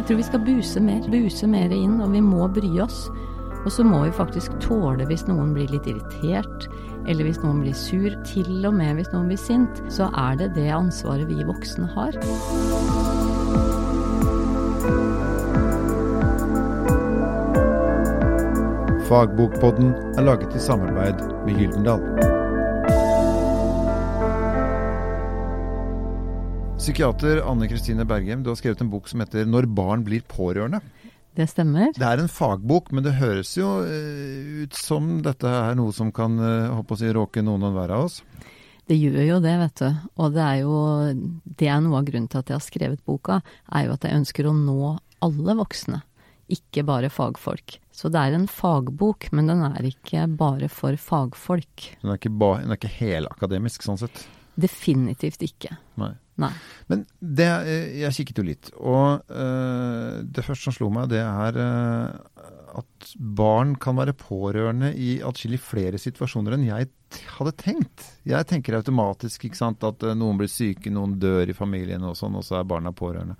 Jeg tror vi skal buse mer. Buse mer inn, og vi må bry oss. Og så må vi faktisk tåle hvis noen blir litt irritert, eller hvis noen blir sur. Til og med hvis noen blir sint, så er det det ansvaret vi voksne har. Fagbokpodden er laget i samarbeid med Gyldendal. Psykiater Anne Kristine Berghem, du har skrevet en bok som heter 'Når barn blir pårørende'. Det stemmer. Det er en fagbok, men det høres jo eh, ut som dette er noe som kan eh, håper å si, råke noen og hver av oss. Det gjør jo det, vet du. Og det er jo det er noe av grunnen til at jeg har skrevet boka, er jo at jeg ønsker å nå alle voksne, ikke bare fagfolk. Så det er en fagbok, men den er ikke bare for fagfolk. Den er ikke, ba, den er ikke helakademisk sånn sett. Definitivt ikke. Nei. Nei. Men det, eh, jeg kikket jo litt, og øh, det første som slo meg, det er øh, at barn kan være pårørende i atskillig flere situasjoner enn jeg hadde tenkt. Jeg tenker automatisk ikke sant, at noen blir syke, noen dør i familien og sånn, og så er barna pårørende.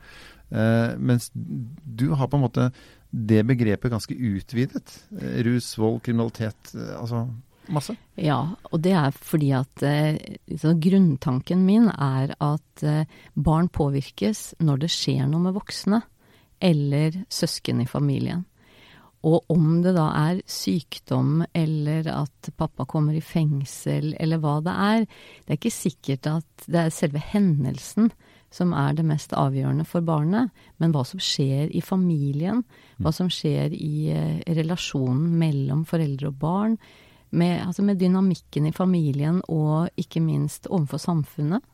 Uh, mens du har på en måte det begrepet ganske utvidet. Rus, vold, kriminalitet. Altså masse. Ja, og det er fordi at eh, grunntanken min er at eh, barn påvirkes når det skjer noe med voksne eller søsken i familien. Og om det da er sykdom eller at pappa kommer i fengsel eller hva det er, det er ikke sikkert at det er selve hendelsen som er det mest avgjørende for barnet, men hva som skjer i familien, hva som skjer i eh, relasjonen mellom foreldre og barn, med, altså med dynamikken i familien og ikke minst overfor samfunnet.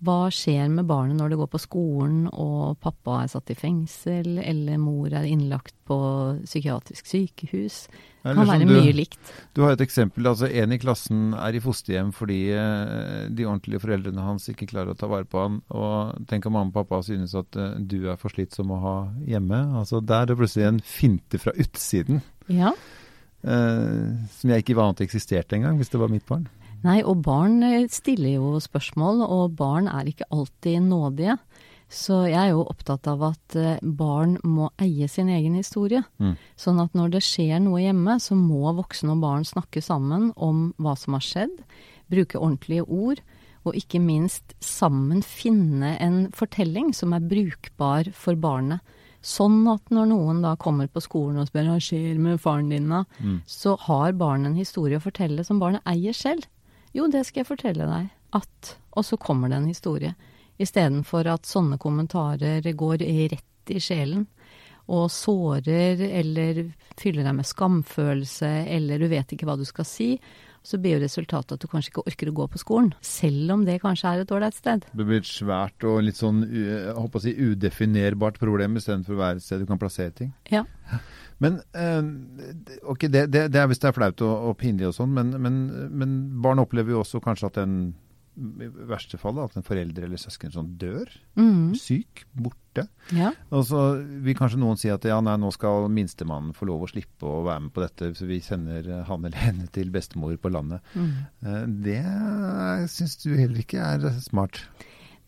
Hva skjer med barnet når det går på skolen og pappa er satt i fengsel, eller mor er innlagt på psykiatrisk sykehus? Det kan være du, mye likt. Du har et eksempel. altså En i klassen er i fosterhjem fordi eh, de ordentlige foreldrene hans ikke klarer å ta vare på han. Og tenk om mamma og pappa synes at eh, du er for slitt som å ha hjemme. altså Der er det plutselig en finte fra utsiden. Ja. Eh, som jeg ikke ante eksisterte engang, hvis det var mitt barn. Nei, og barn eh, stiller jo spørsmål, og barn er ikke alltid nådige. Så jeg er jo opptatt av at eh, barn må eie sin egen historie. Mm. Sånn at når det skjer noe hjemme, så må voksne og barn snakke sammen om hva som har skjedd, bruke ordentlige ord, og ikke minst sammen finne en fortelling som er brukbar for barnet. Sånn at når noen da kommer på skolen og spør hva skjer med faren din da, Mm. så har barnet en historie å fortelle som barnet eier selv. Jo, det skal jeg fortelle deg. At. Og så kommer det en historie. Istedenfor at sånne kommentarer går rett i sjelen. Og sårer eller fyller deg med skamfølelse, eller du vet ikke hva du skal si. Så blir jo resultatet at du kanskje ikke orker å gå på skolen. Selv om det kanskje er et ålreit sted. Det blir et svært og litt sånn jeg håper å si, udefinerbart problem istedenfor å være et sted du kan plassere ting. Ja. Men eh, ok, det, det, det er hvis det er flaut og, og pinlig og sånn, men, men, men barn opplever jo også kanskje at en i verste fall at en forelder eller søsken sånn dør. Mm. Syk, borte. Ja. Og så vil kanskje noen si at ja, nei, nå skal minstemannen få lov å slippe å være med på dette, så vi sender han eller henne til bestemor på landet. Mm. Eh, Det syns du heller ikke er smart.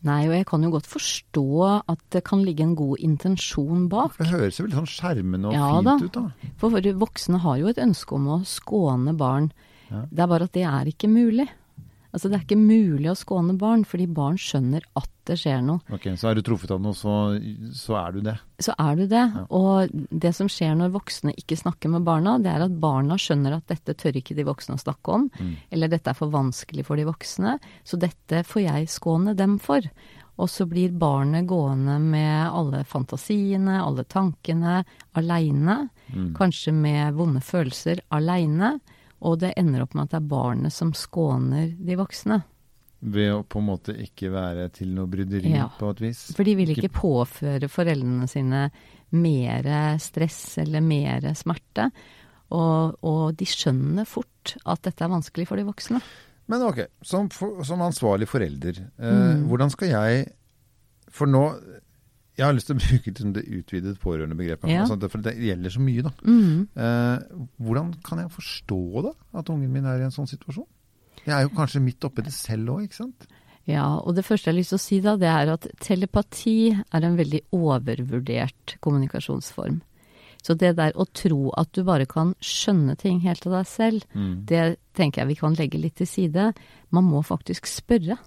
Nei, og jeg kan jo godt forstå at det kan ligge en god intensjon bak. For det høres jo veldig sånn skjermende og Ja fint da. ut, da. For voksne har jo et ønske om å skåne barn. Ja. Det er bare at det er ikke mulig. Altså det er ikke mulig å skåne barn, fordi barn skjønner at det skjer noe. Ok, Så er du truffet av noe, så, så er du det. Så er du det. Ja. Og det som skjer når voksne ikke snakker med barna, det er at barna skjønner at dette tør ikke de voksne å snakke om, Mm. eller dette er for vanskelig for de voksne, så dette får jeg skåne dem for. Og så blir barnet gående med alle fantasiene, alle tankene, aleine. Mm. Kanskje med vonde følelser aleine. Og det ender opp med at det er barnet som skåner de voksne. Ved å på en måte ikke være til noe bryderi Ja. på et vis. For de vil ikke påføre foreldrene sine mer stress eller mer smerte. Og, og de skjønner fort at dette er vanskelig for de voksne. Men ok, som, for, som ansvarlig forelder, eh, Mm. hvordan skal jeg For nå Jeg har lyst til å bruke liksom det utvidede pårørendebegrepet. Ja. Altså, for det gjelder så mye, da. Mm. Eh, hvordan kan jeg forstå da, at ungen min er i en sånn situasjon? Jeg er jo kanskje midt oppi det selv òg, ikke sant? Ja, og det første jeg har lyst til å si da, det er at telepati er en veldig overvurdert kommunikasjonsform. Så det der å tro at du bare kan skjønne ting helt av deg selv, Mm. det tenker jeg vi kan legge litt til side. Man må faktisk spørre.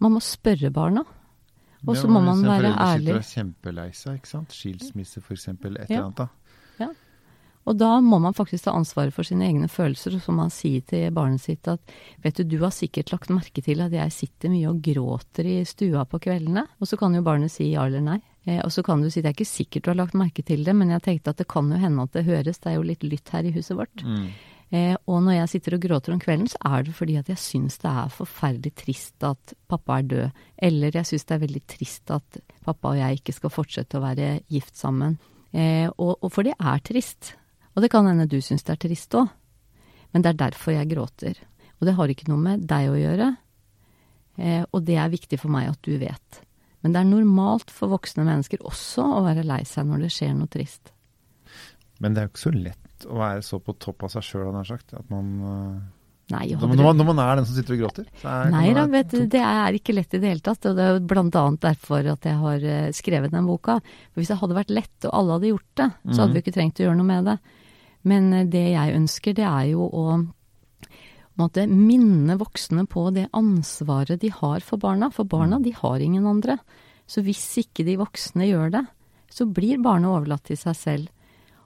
Man må spørre barna. Og så Ja, må man være ærlig. ærlig. sitter og er kjempelei seg, ikke sant. Skilsmisse eksempel, et Ja. eller annet da. Og da må man faktisk ta ansvaret for sine egne følelser, og så må man si til barnet sitt at vet du, du har sikkert lagt merke til at jeg sitter mye og gråter i stua på kveldene. Og så kan jo barnet si ja eller nei. Eh, og så kan du si det er ikke sikkert du har lagt merke til det, men jeg tenkte at det kan jo hende at det høres, det er jo litt lytt her i huset vårt. Mm. Eh, og når jeg sitter og gråter om kvelden, så er det fordi at jeg syns det er forferdelig trist at pappa er død. Eller jeg syns det er veldig trist at pappa og jeg ikke skal fortsette å være gift sammen. Eh, og, og for det er trist. Og det kan hende du syns det er trist òg. Men det er derfor jeg gråter. Og det har ikke noe med deg å gjøre. Eh, og det er viktig for meg at du vet. Men det er normalt for voksne mennesker også å være lei seg når det skjer noe trist. Men det er jo ikke så lett å være så på topp av seg sjøl, har sagt. At man, øh, Nei, når, man, når, man, er den som sitter og gråter. er- Nei da, vet du, det er ikke lett i det hele tatt. Og det er jo annet derfor at jeg har eh, skrevet den boka. For hvis det hadde vært lett, og alle hadde gjort det, så hadde vi ikke trengt å gjøre noe med det. Men eh, det jeg ønsker, det er jo å måtte minne voksne på det ansvaret de har for barna. For barna, de har ingen andre. Så hvis ikke de voksne gjør det, så blir barnet overlatt til seg selv.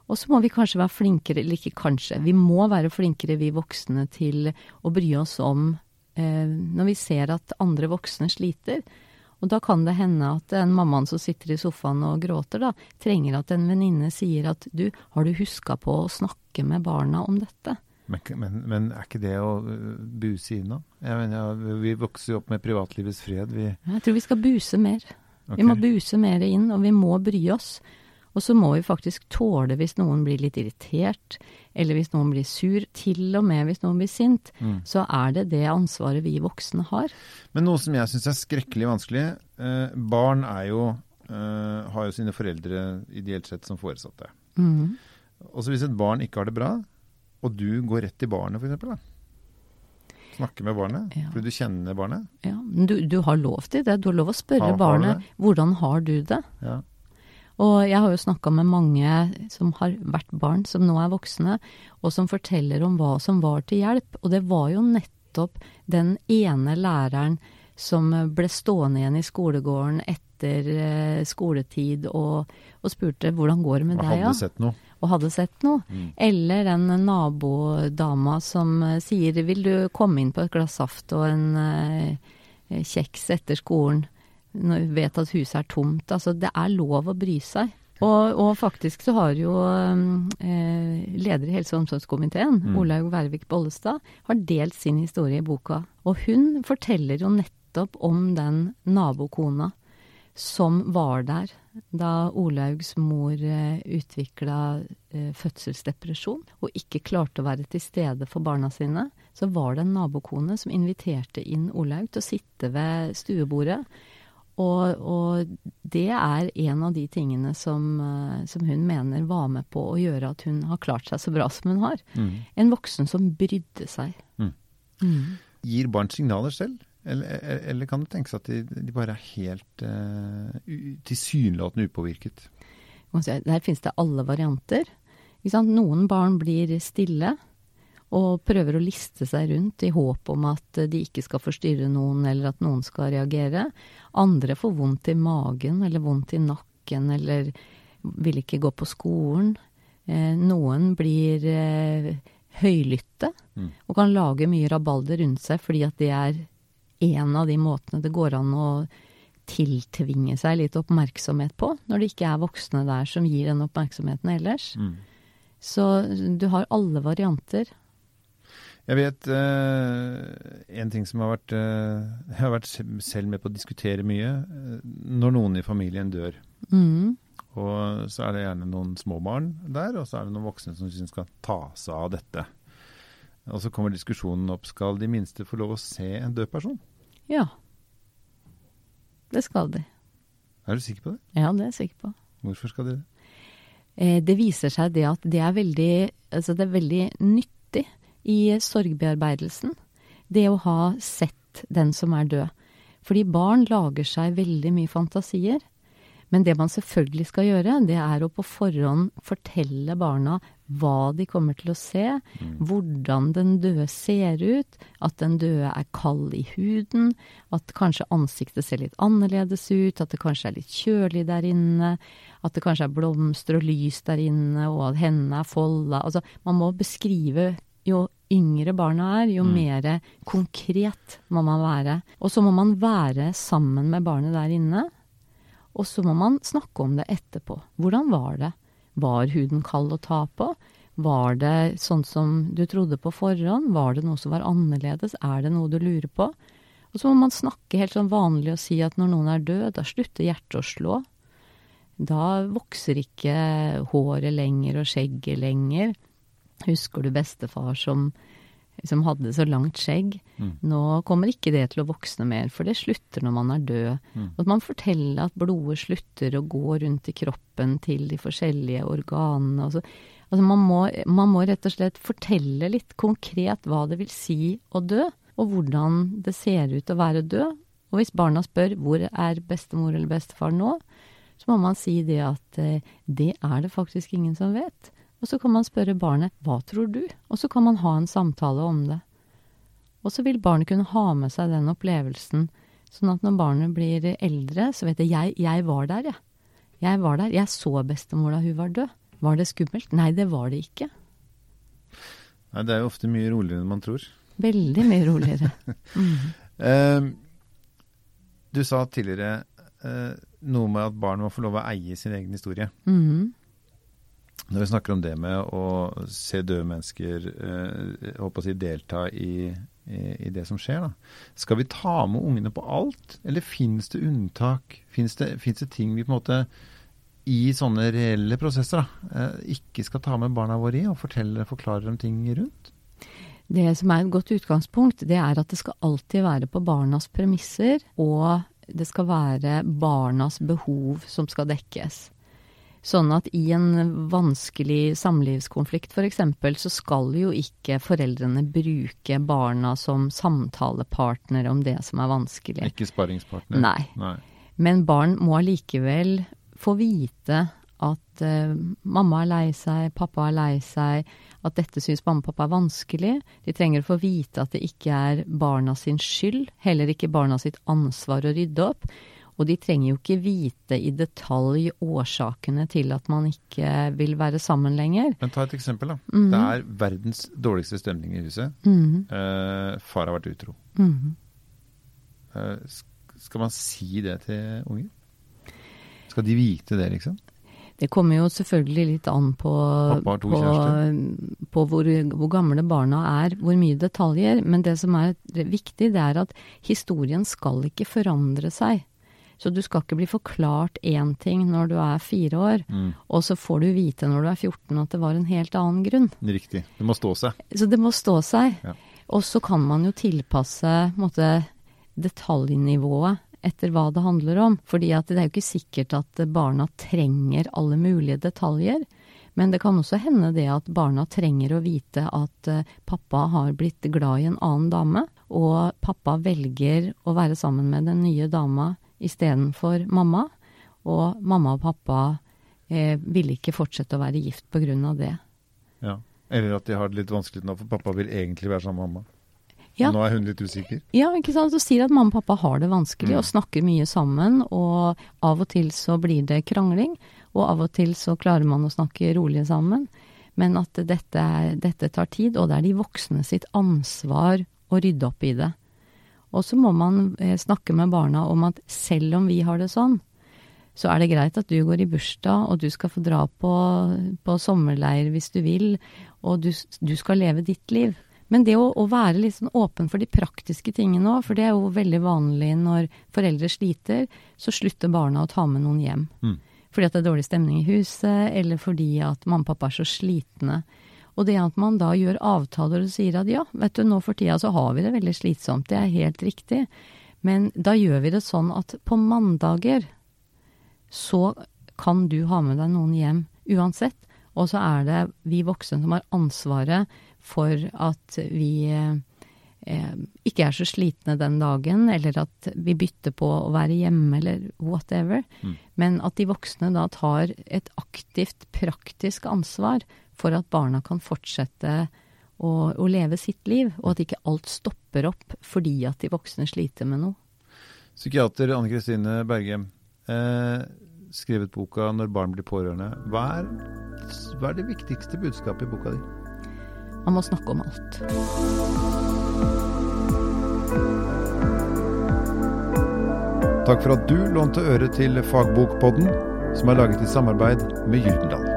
Og så må vi kanskje være flinkere, eller ikke kanskje, vi må være flinkere vi voksne til å bry oss om eh, når vi ser at andre voksne sliter. Og da kan det hende at den mammaen som sitter i sofaen og gråter, da, trenger at en venninne sier at du, har du huska på å snakke med barna om dette? Men, men, men er ikke det å øh, buse inn, da? Jeg mener, ja, vi vokser jo opp med privatlivets fred. Vi, Jeg tror vi skal buse mer. Okay. Vi må buse mer inn, og vi må bry oss. Og så må vi faktisk tåle hvis noen blir litt irritert, eller hvis noen blir sur, til og med hvis noen blir sint. Mm. Så er det det ansvaret vi voksne har. Men noe som jeg syns er skrekkelig vanskelig eh, Barn er jo, eh, har jo sine foreldre ideelt sett som foresatte. Mm. Og så hvis et barn ikke har det bra, og du går rett til barnet f.eks. Snakker med barnet Ja. fordi du kjenner barnet. Ja, men du, du har lov til det. Du har lov å spørre Har- barnet hvordan har du det? Ja. Og jeg har jo snakka med mange som har vært barn, som nå er voksne, og som forteller om hva som var til hjelp. Og det var jo nettopp den ene læreren som ble stående igjen i skolegården etter eh, skoletid og, og spurte hvordan går det med deg, hadde ja? sett noe. og hadde sett noe. Mm. Eller den nabodama som eh, sier 'vil du komme inn på et glass saft og en eh, kjeks etter skolen', når vi vet at huset er tomt. Altså, det er lov å bry seg. Og, og faktisk så har jo eh, leder i helse- og omsorgskomiteen, Mm. Olaug Vervik Bollestad, har delt sin historie i boka. Og hun forteller jo nettopp om den nabokona som var der da Olaugs mor eh, utvikla eh, fødselsdepresjon og ikke klarte å være til stede for barna sine, så var det en nabokone som inviterte inn Olaug til å sitte ved stuebordet. Og, og det er en av de tingene som, eh, som hun mener var med på å gjøre at hun har klart seg så bra som hun har. Mm. En voksen som brydde seg. Mm. Mm. Gir barn signaler selv? Eller, eller kan det tenkes at de, de bare er helt uh, tilsynelatende upåvirket? Der finnes det alle varianter. Ikke sant? Noen barn blir stille og prøver å liste seg rundt i håp om at de ikke skal forstyrre noen, eller at noen skal reagere. Andre får vondt i magen eller vondt i nakken eller vil ikke gå på skolen. Eh, noen blir eh, høylytte Mm. og kan lage mye rabalder rundt seg fordi at det er en av de måtene det går an å tiltvinge seg litt oppmerksomhet på, når det ikke er voksne der som gir den oppmerksomheten ellers. Mm. Så du har alle varianter. Jeg vet uh, en ting som har vært uh, Jeg har vært selv med på å diskutere mye. eh, når noen i familien dør, Mm. og så er det gjerne noen små barn der, og så er det noen voksne som synes skal ta seg av dette. Og så kommer diskusjonen opp skal de minste få lov å se en død person. Ja. Det skal de. Er du sikker på det? Ja, det er jeg sikker på. Hvorfor skal de det? Eh, det viser seg det at det er veldig, altså det er veldig nyttig i sorgbearbeidelsen. Det å ha sett den som er død. Fordi barn lager seg veldig mye fantasier. Men det man selvfølgelig skal gjøre, det er å på forhånd fortelle barna hva de kommer til å se, mm. hvordan den døde ser ut, at den døde er kald i huden, at kanskje ansiktet ser litt annerledes ut, at det kanskje er litt kjølig der inne, at det kanskje er blomster og lys der inne, og at hendene er folda. Altså, man må beskrive jo yngre barna er, jo mm. mer konkret må man være. Og så må man være sammen med barnet der inne. Og så må man snakke om det etterpå. Hvordan var det? Var huden kald å ta på? Var det sånn som du trodde på forhånd? Var det noe som var annerledes? Er det noe du lurer på? Og så må man snakke helt sånn vanlig og si at når noen er død, da slutter hjertet å slå. Da vokser ikke håret lenger og skjegget lenger. Husker du bestefar som, som hadde så langt skjegg? Mm. Nå kommer ikke det til å vokse mer, for det slutter når man er død. Mm. At man forteller at blodet slutter å gå rundt i kroppen til de forskjellige organene. Altså, altså man, må, man må rett og slett fortelle litt konkret hva det vil si å dø, og hvordan det ser ut å være død. Og hvis barna spør hvor er bestemor eller bestefar nå, så må man si det at eh, det er det faktisk ingen som vet. Og så kan man spørre barnet hva tror du? Og så kan man ha en samtale om det. Og så vil barnet kunne ha med seg den opplevelsen, sånn at når barnet blir eldre, så vet det jeg, jeg var der, jeg. Jeg var der. Jeg så bestemor da hun var død. Var det skummelt? Nei, det var det ikke. Nei, det er jo ofte mye roligere enn man tror. Veldig mye roligere. Mm. uh, du sa tidligere uh, noe med at barn må få lov å eie sin egen historie. Mm. Når vi snakker om det med å se døde mennesker eh, håper å si, delta i, i, i, det som skjer, da. skal vi ta med ungene på alt, eller finnes det unntak? Finnes det, det ting vi på en måte i sånne reelle prosesser da, eh, ikke skal ta med barna våre i, og fortelle, forklare dem ting rundt? Det som er et godt utgangspunkt, det er at det skal alltid være på barnas premisser, og det skal være barnas behov som skal dekkes. Sånn at i en vanskelig samlivskonflikt f.eks., så skal jo ikke foreldrene bruke barna som samtalepartner om det som er vanskelig. Ikke sparringspartner? Nei. Nei. Men barn må allikevel få vite at uh, mamma er lei seg, pappa er lei seg, at dette syns mamma og pappa er vanskelig. De trenger å få vite at det ikke er barna sin skyld, heller ikke barna sitt ansvar å rydde opp. Og de trenger jo ikke vite i detalj årsakene til at man ikke vil være sammen lenger. Men ta et eksempel, da. Mm -hmm. Det er verdens dårligste stemning i huset. Mm -hmm. eh, far har vært utro. Mm -hmm. eh, skal man si det til unger? Skal de vite det, liksom? Det kommer jo selvfølgelig litt an på, på, på hvor, hvor, gamle barna er, hvor mye detaljer. Men det som er viktig, det er at historien skal ikke forandre seg. Så du skal ikke bli forklart én ting når du er fire år, mm. og så får du vite når du er 14 at det var en helt annen grunn. Riktig. Det må stå seg. Så det må stå seg. Ja. Og så kan man jo tilpasse måte, detaljnivået etter hva det handler om. Fordi det er jo ikke sikkert at barna trenger alle mulige detaljer. Men det kan også hende det at barna trenger å vite at uh, pappa har blitt glad i en annen dame, og pappa velger å være sammen med den nye dama istedenfor mamma. Og mamma og pappa eh, ville ikke fortsette å være gift pga. det. Ja. Eller at de har det litt vanskelig nå, for pappa vil egentlig være sammen med mamma. Ja. Og nå er hun litt usikker? Ja, ikke sant. Så sier at mamma og pappa har det vanskelig mm. og snakker mye sammen. Og av og til så blir det krangling, og av og til så klarer man å snakke rolig sammen. Men at dette, dette tar tid, og det er de voksne sitt ansvar å rydde opp i det. Og så må man eh, snakke med barna om at selv om vi har det sånn, så er det greit at du går i bursdag, og du skal få dra på, på sommerleir hvis du vil, og du, du, skal leve ditt liv. Men det å, å være litt sånn åpen for de praktiske tingene òg, for det er jo veldig vanlig når foreldre sliter, så slutter barna å ta med noen hjem. Mm. Fordi at det er dårlig stemning i huset, eller fordi at mamma og pappa er så slitne. Og det at man da gjør avtaler og sier at ja, vet du, nå for tida så har vi det veldig slitsomt, det er helt riktig. Men da gjør vi det sånn at på mandager så kan du ha med deg noen hjem uansett. Og så er det vi voksne som har ansvaret for at vi eh, ikke er så slitne den dagen, eller at vi bytter på å være hjemme, eller whatever. Mm. Men at de voksne da tar et aktivt, praktisk ansvar for at barna kan fortsette å, å leve sitt liv, og at ikke alt stopper opp fordi at de voksne sliter med noe. Psykiater Anne Kristine Bergem, eh, skrevet boka 'Når barn blir pårørende'. Hva er, hva er det viktigste budskapet i boka di? Man må snakke om alt. Takk for at du lånte øre til Fagbokpodden, som er laget i samarbeid med Gyldendal.